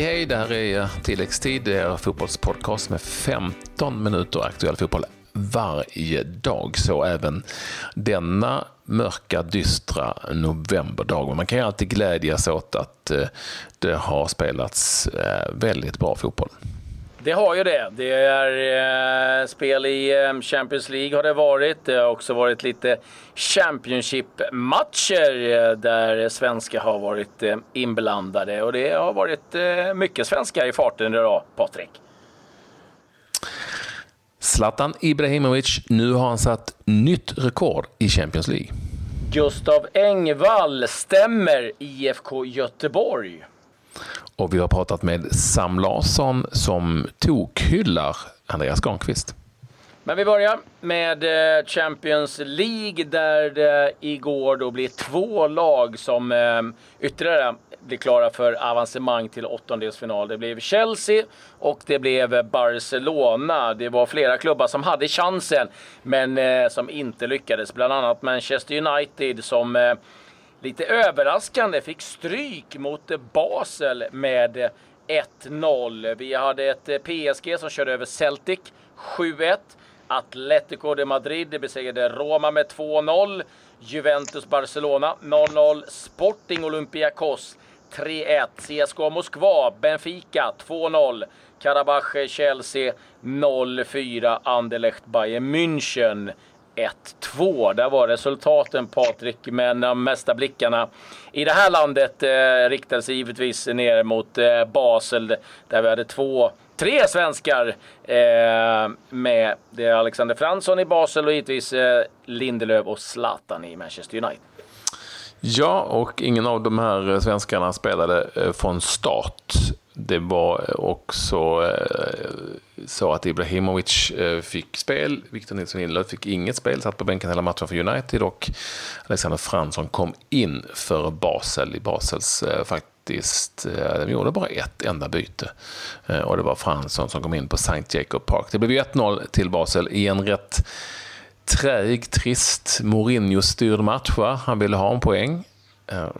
Hej hej, det här är Tilläggstid, det är fotbollspodcast med 15 minuter aktuell fotboll varje dag. Så även denna mörka, dystra novemberdag. Men man kan ju alltid glädjas åt att eh, det har spelats eh, väldigt bra fotboll. Det har ju det. Det är eh, spel i eh, Champions League har det varit. Det har också varit lite Championship-matcher eh, där svenskar har varit eh, inblandade. Och det har varit eh, mycket svenskar i farten idag, Patrik. Zlatan Ibrahimovic, nu har han satt nytt rekord i Champions League. Gustav Engvall stämmer IFK Göteborg. Och vi har pratat med Sam Larsson som tokhyllar Andreas Granqvist. Men vi börjar med eh, Champions League där det igår då blir två lag som eh, ytterligare blir klara för avancemang till åttondelsfinal. Det blev Chelsea och det blev Barcelona. Det var flera klubbar som hade chansen men eh, som inte lyckades. Bland annat Manchester United som lite överraskande fick stryk mot Basel med 1-0. Vi hade ett eh, PSG som körde över Celtic 7-1. Atletico de Madrid besegrade Roma med 2-0. Juventus Barcelona 0-0. Sporting Olympiakos 3-1. CSKA Moskva Benfica 2-0. Karabach Chelsea 0-4. Anderlecht Bayern München 1-2. Där var resultaten Patrik, men de mesta blickarna i det här landet eh, riktade sig givetvis ner mot eh, Basel där vi hade två tre svenskar eh, med. Det är Alexander Fransson i Basel och givetvis eh, Lindelöf och Zlatan i Manchester United. Ja, och ingen av de här eh, svenskarna spelade eh, från start. Det var eh, också eh, eh, så att Ibrahimovic eh, fick spel, Victor Nilsson Lindelöf fick inget spel, satt på bänken hela matchen för United och Alexander Fransson kom in för Basel i Basels eh, faktiskt, eh, de gjorde bara ett enda byte. Och det var Fransson som kom in på St. Jacob Park. Det blev 1-0 till Basel i en rätt träig, trist, Mourinho-styrd match. Va? Han ville ha en poäng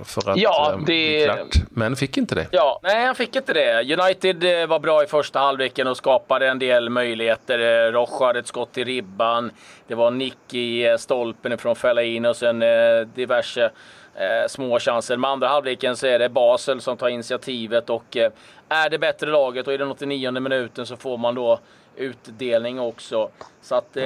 för att ja, eh, det... klart, men fick inte det. Ja, nej, han fick inte det. United eh, var bra i första halvleken och skapade en del möjligheter. Rocha hade ett skott i ribban. Det var nick i stolpen från Fellaini och sen diverse eh, små chanser. Med andra halvleken så är det Basel som tar initiativet och eh, är det bättre laget och i den 89 minuten så får man då utdelning också. Så att eh,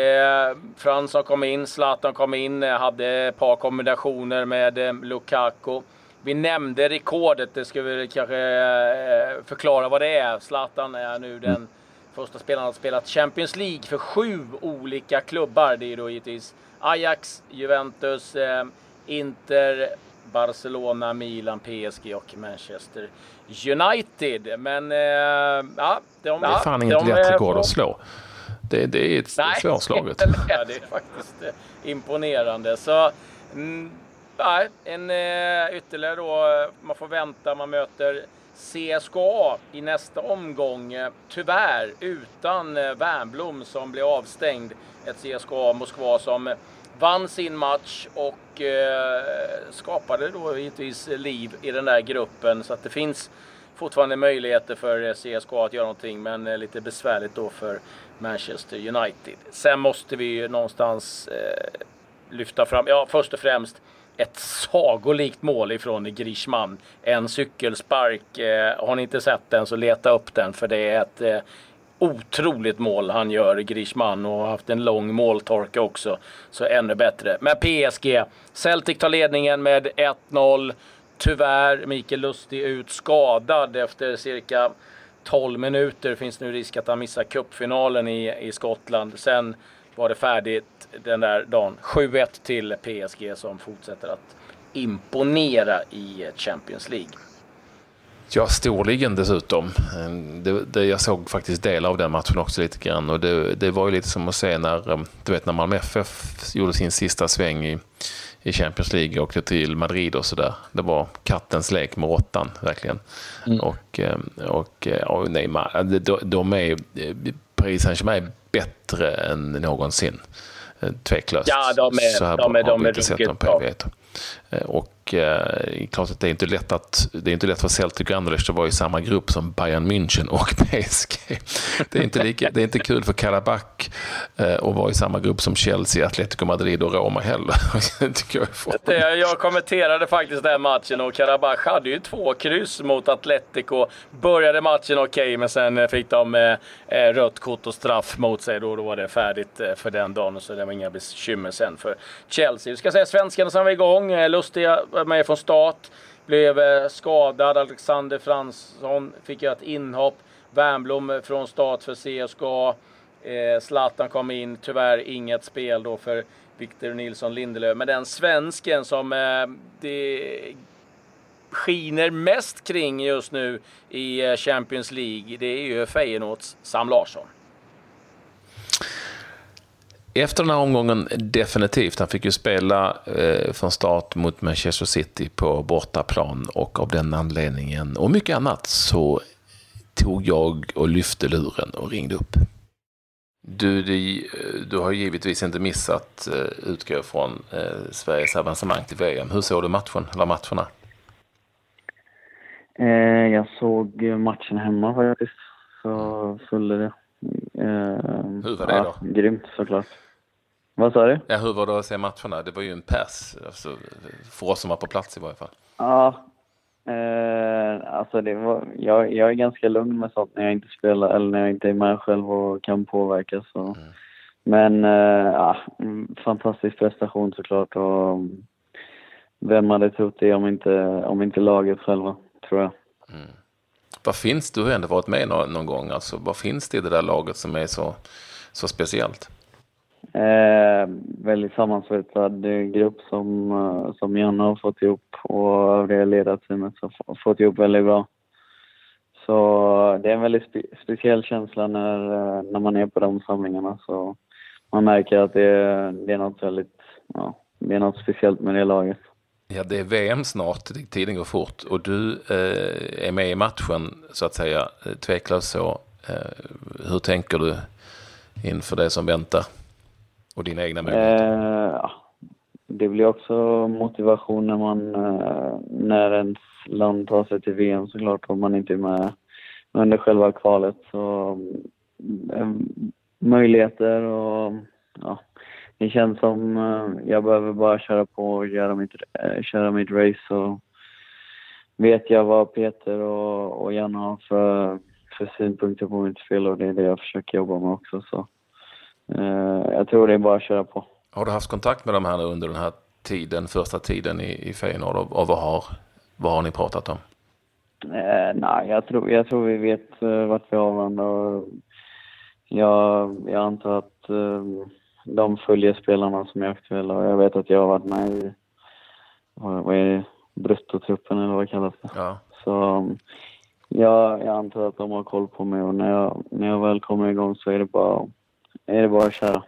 Fransson kom in, Zlatan kom in, eh, hade ett par kombinationer med eh, Lukaku. Vi nämnde rekordet, det ska vi kanske eh, förklara vad det är. Zlatan är nu den första spelaren att spelat Champions League för sju olika klubbar. Det är då givetvis Ajax, Juventus, eh, Inter, Barcelona, Milan, PSG och Manchester United. Men äh, ja, de, det är fan inget de, lätt rekord att slå. Det, det är ett nej, svårslaget. ja, det är faktiskt eh, imponerande. Så mm, nej, en eh, ytterligare då. Man får vänta. Man möter CSKA i nästa omgång. Eh, tyvärr utan eh, Wernbloom som blev avstängd. Ett CSKA Moskva som eh, vann sin match och eh, skapade då givetvis liv i den där gruppen. Så att det finns fortfarande möjligheter för CSKA att göra någonting, men lite besvärligt då för Manchester United. Sen måste vi ju någonstans eh, lyfta fram, ja först och främst ett sagolikt mål ifrån Grishman. En cykelspark. Eh, har ni inte sett den så leta upp den för det är ett eh, otroligt mål han gör, Grishman, och har haft en lång måltorka också. Så ännu bättre. Men PSG, Celtic tar ledningen med 1-0. Tyvärr Mikael Lustig ut skadad efter cirka 12 minuter. Finns nu risk att han missar cupfinalen i, i Skottland. Sen var det färdigt den där dagen. 7-1 till PSG som fortsätter att imponera i Champions League. Ja, storligen dessutom. Det, det, jag såg faktiskt delar av den matchen också lite grann. Och det, det var ju lite som att se när, um, du vet, när Malmö FF gjorde sin sista sväng i, i Champions League och åkte till Madrid och sådär. Det var kattens lek med råttan, verkligen. Mm. Och, um, och, och nej, de, de är, Paris Saint-Germain bättre än någonsin. Uh, tveklöst. Ja, de är, de är, de är ruggigt bra. Eh, och eh, klart att det är inte lätt att det är inte lätt för Celtic och Anderlecht att vara i samma grupp som Bayern München och PSG. Det är inte, lika, det är inte kul för Karabach eh, att vara i samma grupp som Chelsea, Atletico Madrid och Roma heller. jag, det, jag kommenterade faktiskt den matchen och Karabach hade ju två kryss mot Atletico. Började matchen okej, okay, men sen fick de eh, eh, rött kort och straff mot sig. Då, då var det färdigt eh, för den dagen, så det var inga bekymmer sen för Chelsea. Vi ska säga svenskarna som var igång. Lustiga var med från start. Blev eh, skadad. Alexander Fransson fick göra ett inhopp. Wernbloom från start för CSKA. Eh, Zlatan kom in. Tyvärr inget spel då för Victor Nilsson Lindelöf. Men den svensken som eh, det skiner mest kring just nu i eh, Champions League, det är ju Feyenoords Sam Larsson. Efter den här omgången definitivt. Han fick ju spela eh, från start mot Manchester City på bortaplan och av den anledningen och mycket annat så tog jag och lyfte luren och ringde upp. Du, du, du har givetvis inte missat, eh, utgå från eh, Sveriges avancemang till VM. Hur såg du matchen, eller matcherna? Eh, jag såg matchen hemma faktiskt. Så följde det. Eh, Hur var det då? Ja, grymt såklart. Vad sa du? Ja, hur var det att se matcherna? Det var ju en pers, alltså, för oss som var på plats i varje fall. Ja, eh, alltså det var, jag, jag är ganska lugn med sånt när jag inte spelar eller när jag inte är med själv och kan påverka. Så. Mm. Men eh, ja, fantastisk prestation såklart och vem hade trott det om inte, om inte laget själva, tror jag. Mm. Vad finns, du har ändå varit med någon, någon gång, alltså vad finns det i det där laget som är så, så speciellt? Eh, väldigt sammansvetsad grupp som, eh, som Janne har fått ihop och övriga ledarteamet har fått ihop väldigt bra. Så eh, det är en väldigt spe speciell känsla när, eh, när man är på de samlingarna. Så man märker att det är, det är något väldigt, ja, det är något speciellt med det laget. Ja, det är VM snart, tiden går fort och du eh, är med i matchen så att säga, tveklöst så. Eh, hur tänker du inför det som väntar? Och dina egna möjligheter? Eh, det blir också motivation när man, eh, när ens land tar sig till VM såklart, om man inte är med under själva kvalet. Så eh, eh, möjligheter och ja, det känns som eh, jag behöver bara köra på och göra mitt, eh, köra mitt race så vet jag vad Peter och, och Janne har för, för synpunkter på mitt spel och det är det jag försöker jobba med också. Så jag tror det är bara att köra på. Har du haft kontakt med de här under den här tiden, första tiden i, i Feyenoord och, och vad, har, vad har ni pratat om? Eh, nej, jag tror, jag tror vi vet uh, vart vi har varandra och jag, jag antar att uh, de följer spelarna som är aktuella och jag vet att jag har varit med i vad, vad är det, bruttotruppen eller vad det kallas det. Ja. Så um, jag, jag antar att de har koll på mig och när jag, när jag väl kommer igång så är det bara är det bara att köra.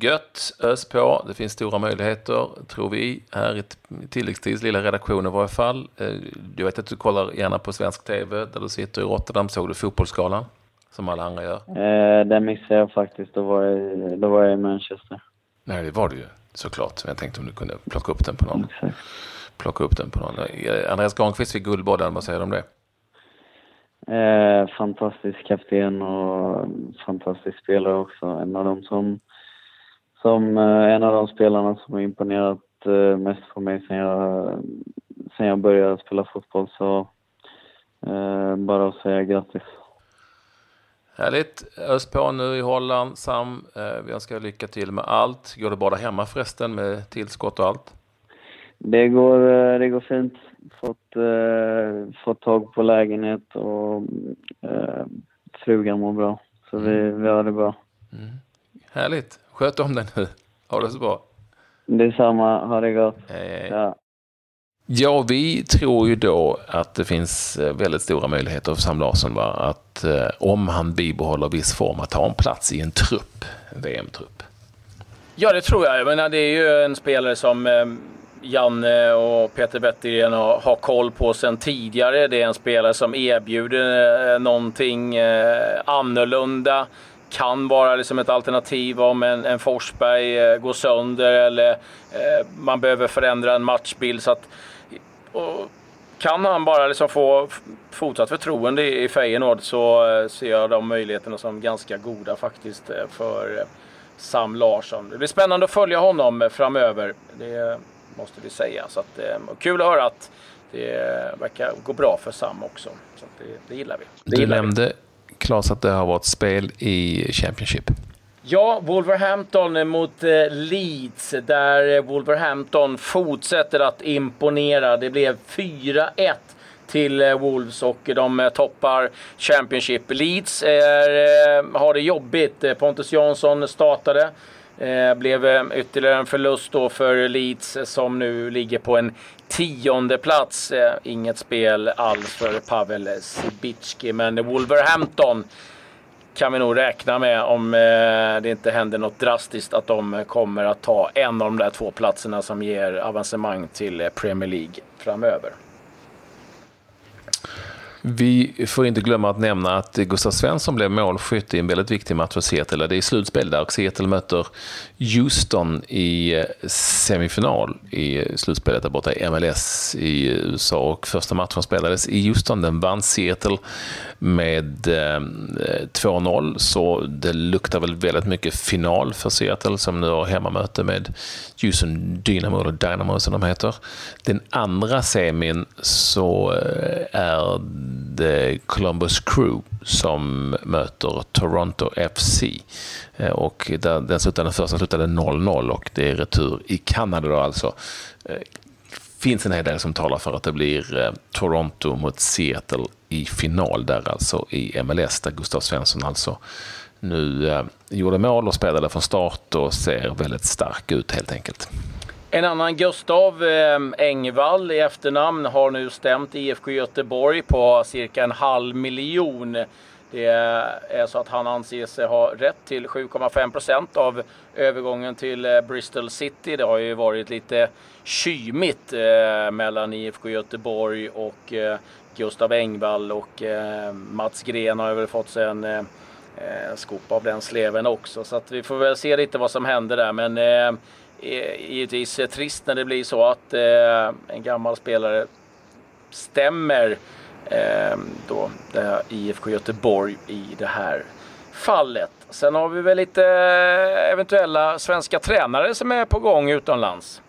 Gött, ös på. Det finns stora möjligheter, tror vi, här i tilläggstids lilla redaktion i varje fall. Eh, jag vet att du kollar gärna på svensk tv där du sitter i Rotterdam. Såg du Fotbollsgalan? Som alla andra gör. Eh, den missade jag faktiskt. Då var jag, då var jag i Manchester. Nej, det var du ju såklart. Jag tänkte om du kunde plocka upp den på någon. Exakt. Plocka upp den på någon. Eh, Andreas Granqvist fick Guldbollen. Vad säger du om det? Eh, fantastisk kapten och fantastisk spelare också. En av dem som, som eh, en av de spelarna som har imponerat eh, mest på mig sen jag, sen jag började spela fotboll. Så eh, bara att säga grattis. Härligt. Ös på nu i Holland. Sam, eh, vi önskar lycka till med allt. Går det bra där hemma förresten med tillskott och allt? Det går, eh, det går fint fått, eh, fått tag på lägenhet och eh, frugan mår bra. Så vi, mm. vi har det bra. Mm. Härligt. Sköt om dig nu. Ha det så bra. Detsamma. Ha det gott. Hej, Ja. Ja, vi tror ju då att det finns eh, väldigt stora möjligheter för Sam Larsson va? att eh, om han bibehåller viss form att ta en plats i en trupp, en VM-trupp. Ja, det tror jag. Jag menar, det är ju en spelare som eh, Janne och Peter Wettergren har, har koll på sedan tidigare. Det är en spelare som erbjuder eh, någonting eh, annorlunda. kan vara liksom ett alternativ om en, en Forsberg eh, går sönder eller man behöver förändra en matchbild. Så att, och, kan han bara liksom få fortsatt förtroende i, Feyenoord så ser jag de möjligheterna som ganska goda faktiskt för Sam Larsson. Det blir spännande att följa honom framöver. Det måste vi säga. Så att, kul att höra att det verkar gå bra för Sam också. Så det, det, gillar vi. Det du nämnde, Claes, att det har varit spel i Championship. Ja, Wolverhampton mot eh, Leeds där Wolverhampton fortsätter att imponera. Det blev 4-1 till eh, Wolves och de eh, toppar Championship. Leeds är, har det jobbigt. Pontus Jansson startade. Eh, blev eh, ytterligare en förlust då för Leeds eh, som nu ligger på en tionde plats. Eh, inget spel alls för Pavel Sibicki, men Wolverhampton kan vi nog räkna med om eh, det inte händer något drastiskt att de kommer att ta en av de där två platserna som ger avancemang till eh, Premier League framöver. Vi får inte glömma att nämna att Gustav Svensson blev målskytt i en väldigt viktig match för Seattle. Det är slutspel där och Seattle möter Houston i eh, semifinal i slutspelet där borta i MLS i USA. Och första matchen spelades i Houston. Den vann Seattle med eh, 2-0, så det luktar väl väldigt mycket final för Seattle som nu har hemmamöte med Houston Dynamo, eller Dynamo som de heter. Den andra semin så eh, är The Columbus Crew som möter Toronto FC. Eh, och där, den, slutade, den första slutade 0-0 och det är retur i Kanada då alltså. Det finns en hel del som talar för att det blir eh, Toronto mot Seattle i final där alltså i MLS där Gustav Svensson alltså nu gjorde mål och spelade från start och ser väldigt stark ut helt enkelt. En annan Gustav ehm, Engvall i efternamn har nu stämt IFK Göteborg på cirka en halv miljon. Det är så att han anser sig ha rätt till 7,5 procent av övergången till eh, Bristol City. Det har ju varit lite kymigt eh, mellan IFK Göteborg och eh, Gustav Engvall och Mats Gren har väl fått sig en skopa av den sleven också. Så att vi får väl se lite vad som händer där. Men givetvis trist när det blir så att eh, en gammal spelare stämmer eh, då det IFK Göteborg i det här fallet. Sen har vi väl lite eh, eventuella svenska tränare som är på gång utomlands.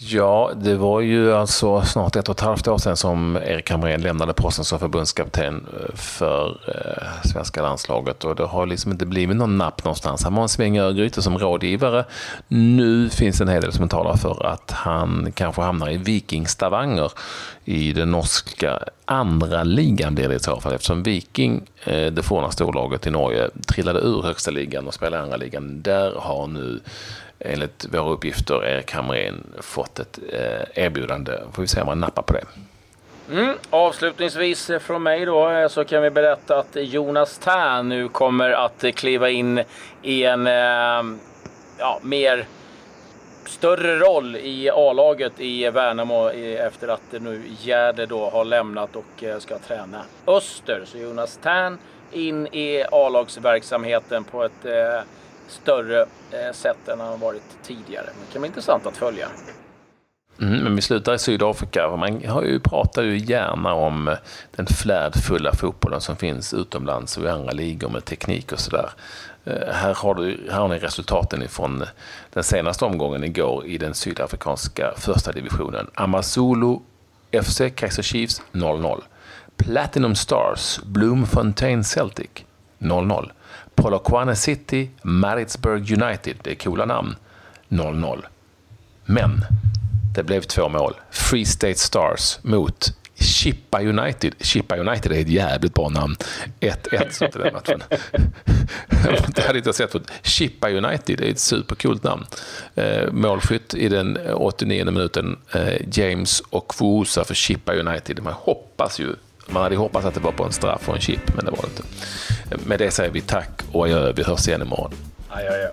Ja, det var ju alltså snart ett och ett halvt år sedan som Erik Hamrén lämnade posten som förbundskapten eh, för eh, svenska landslaget och det har liksom inte blivit någon napp någonstans. Han var en sväng Örgryte som rådgivare. Nu finns det en hel del som talar för att han kanske hamnar i Viking Stavanger i den norska andra ligan blir det i så fall eftersom Viking, eh, det forna storlaget i Norge, trillade ur högsta ligan och spelar i andra ligan. Där har nu enligt våra uppgifter Erik Hamrén fått ett eh, erbjudande. Får vi se om han nappar på det. Mm. Avslutningsvis eh, från mig då eh, så kan vi berätta att Jonas Tern nu kommer att eh, kliva in i en eh, ja, mer större roll i A-laget i Värnamo efter att nu Gärde då har lämnat och ska träna Öster. Så Jonas Tern in i A-lagsverksamheten på ett större eh, sätt än han varit tidigare. Det kan bli intressant att följa. Mm, men vi slutar i Sydafrika. Man har ju, pratar ju gärna om eh, den flärdfulla fotbollen som finns utomlands och i andra ligor med teknik och sådär. Eh, här har, du, här har ni resultaten ifrån den senaste omgången igår i den sydafrikanska första divisionen. Amazulu FC Kaiser Chiefs 0-0. Platinum Stars Bloemfontein Celtic 0-0. Polokwane City, Maritzburg United, det är coola namn, 0-0. Men det blev två mål. Free State Stars mot Chippa United. Chippa United är ett jävligt bra namn. 1-1 så till den matchen. det hade inte sett förut. Chippa United är ett supercoolt namn. Eh, målskytt i den 89 minuten, eh, James och Fuusa för Chippa United. Man hoppas ju man hade hoppats att det var på en straff och en chip, men det var det inte. Med det säger vi tack och adjö. Vi hörs igen imorgon. Adjö, adjö.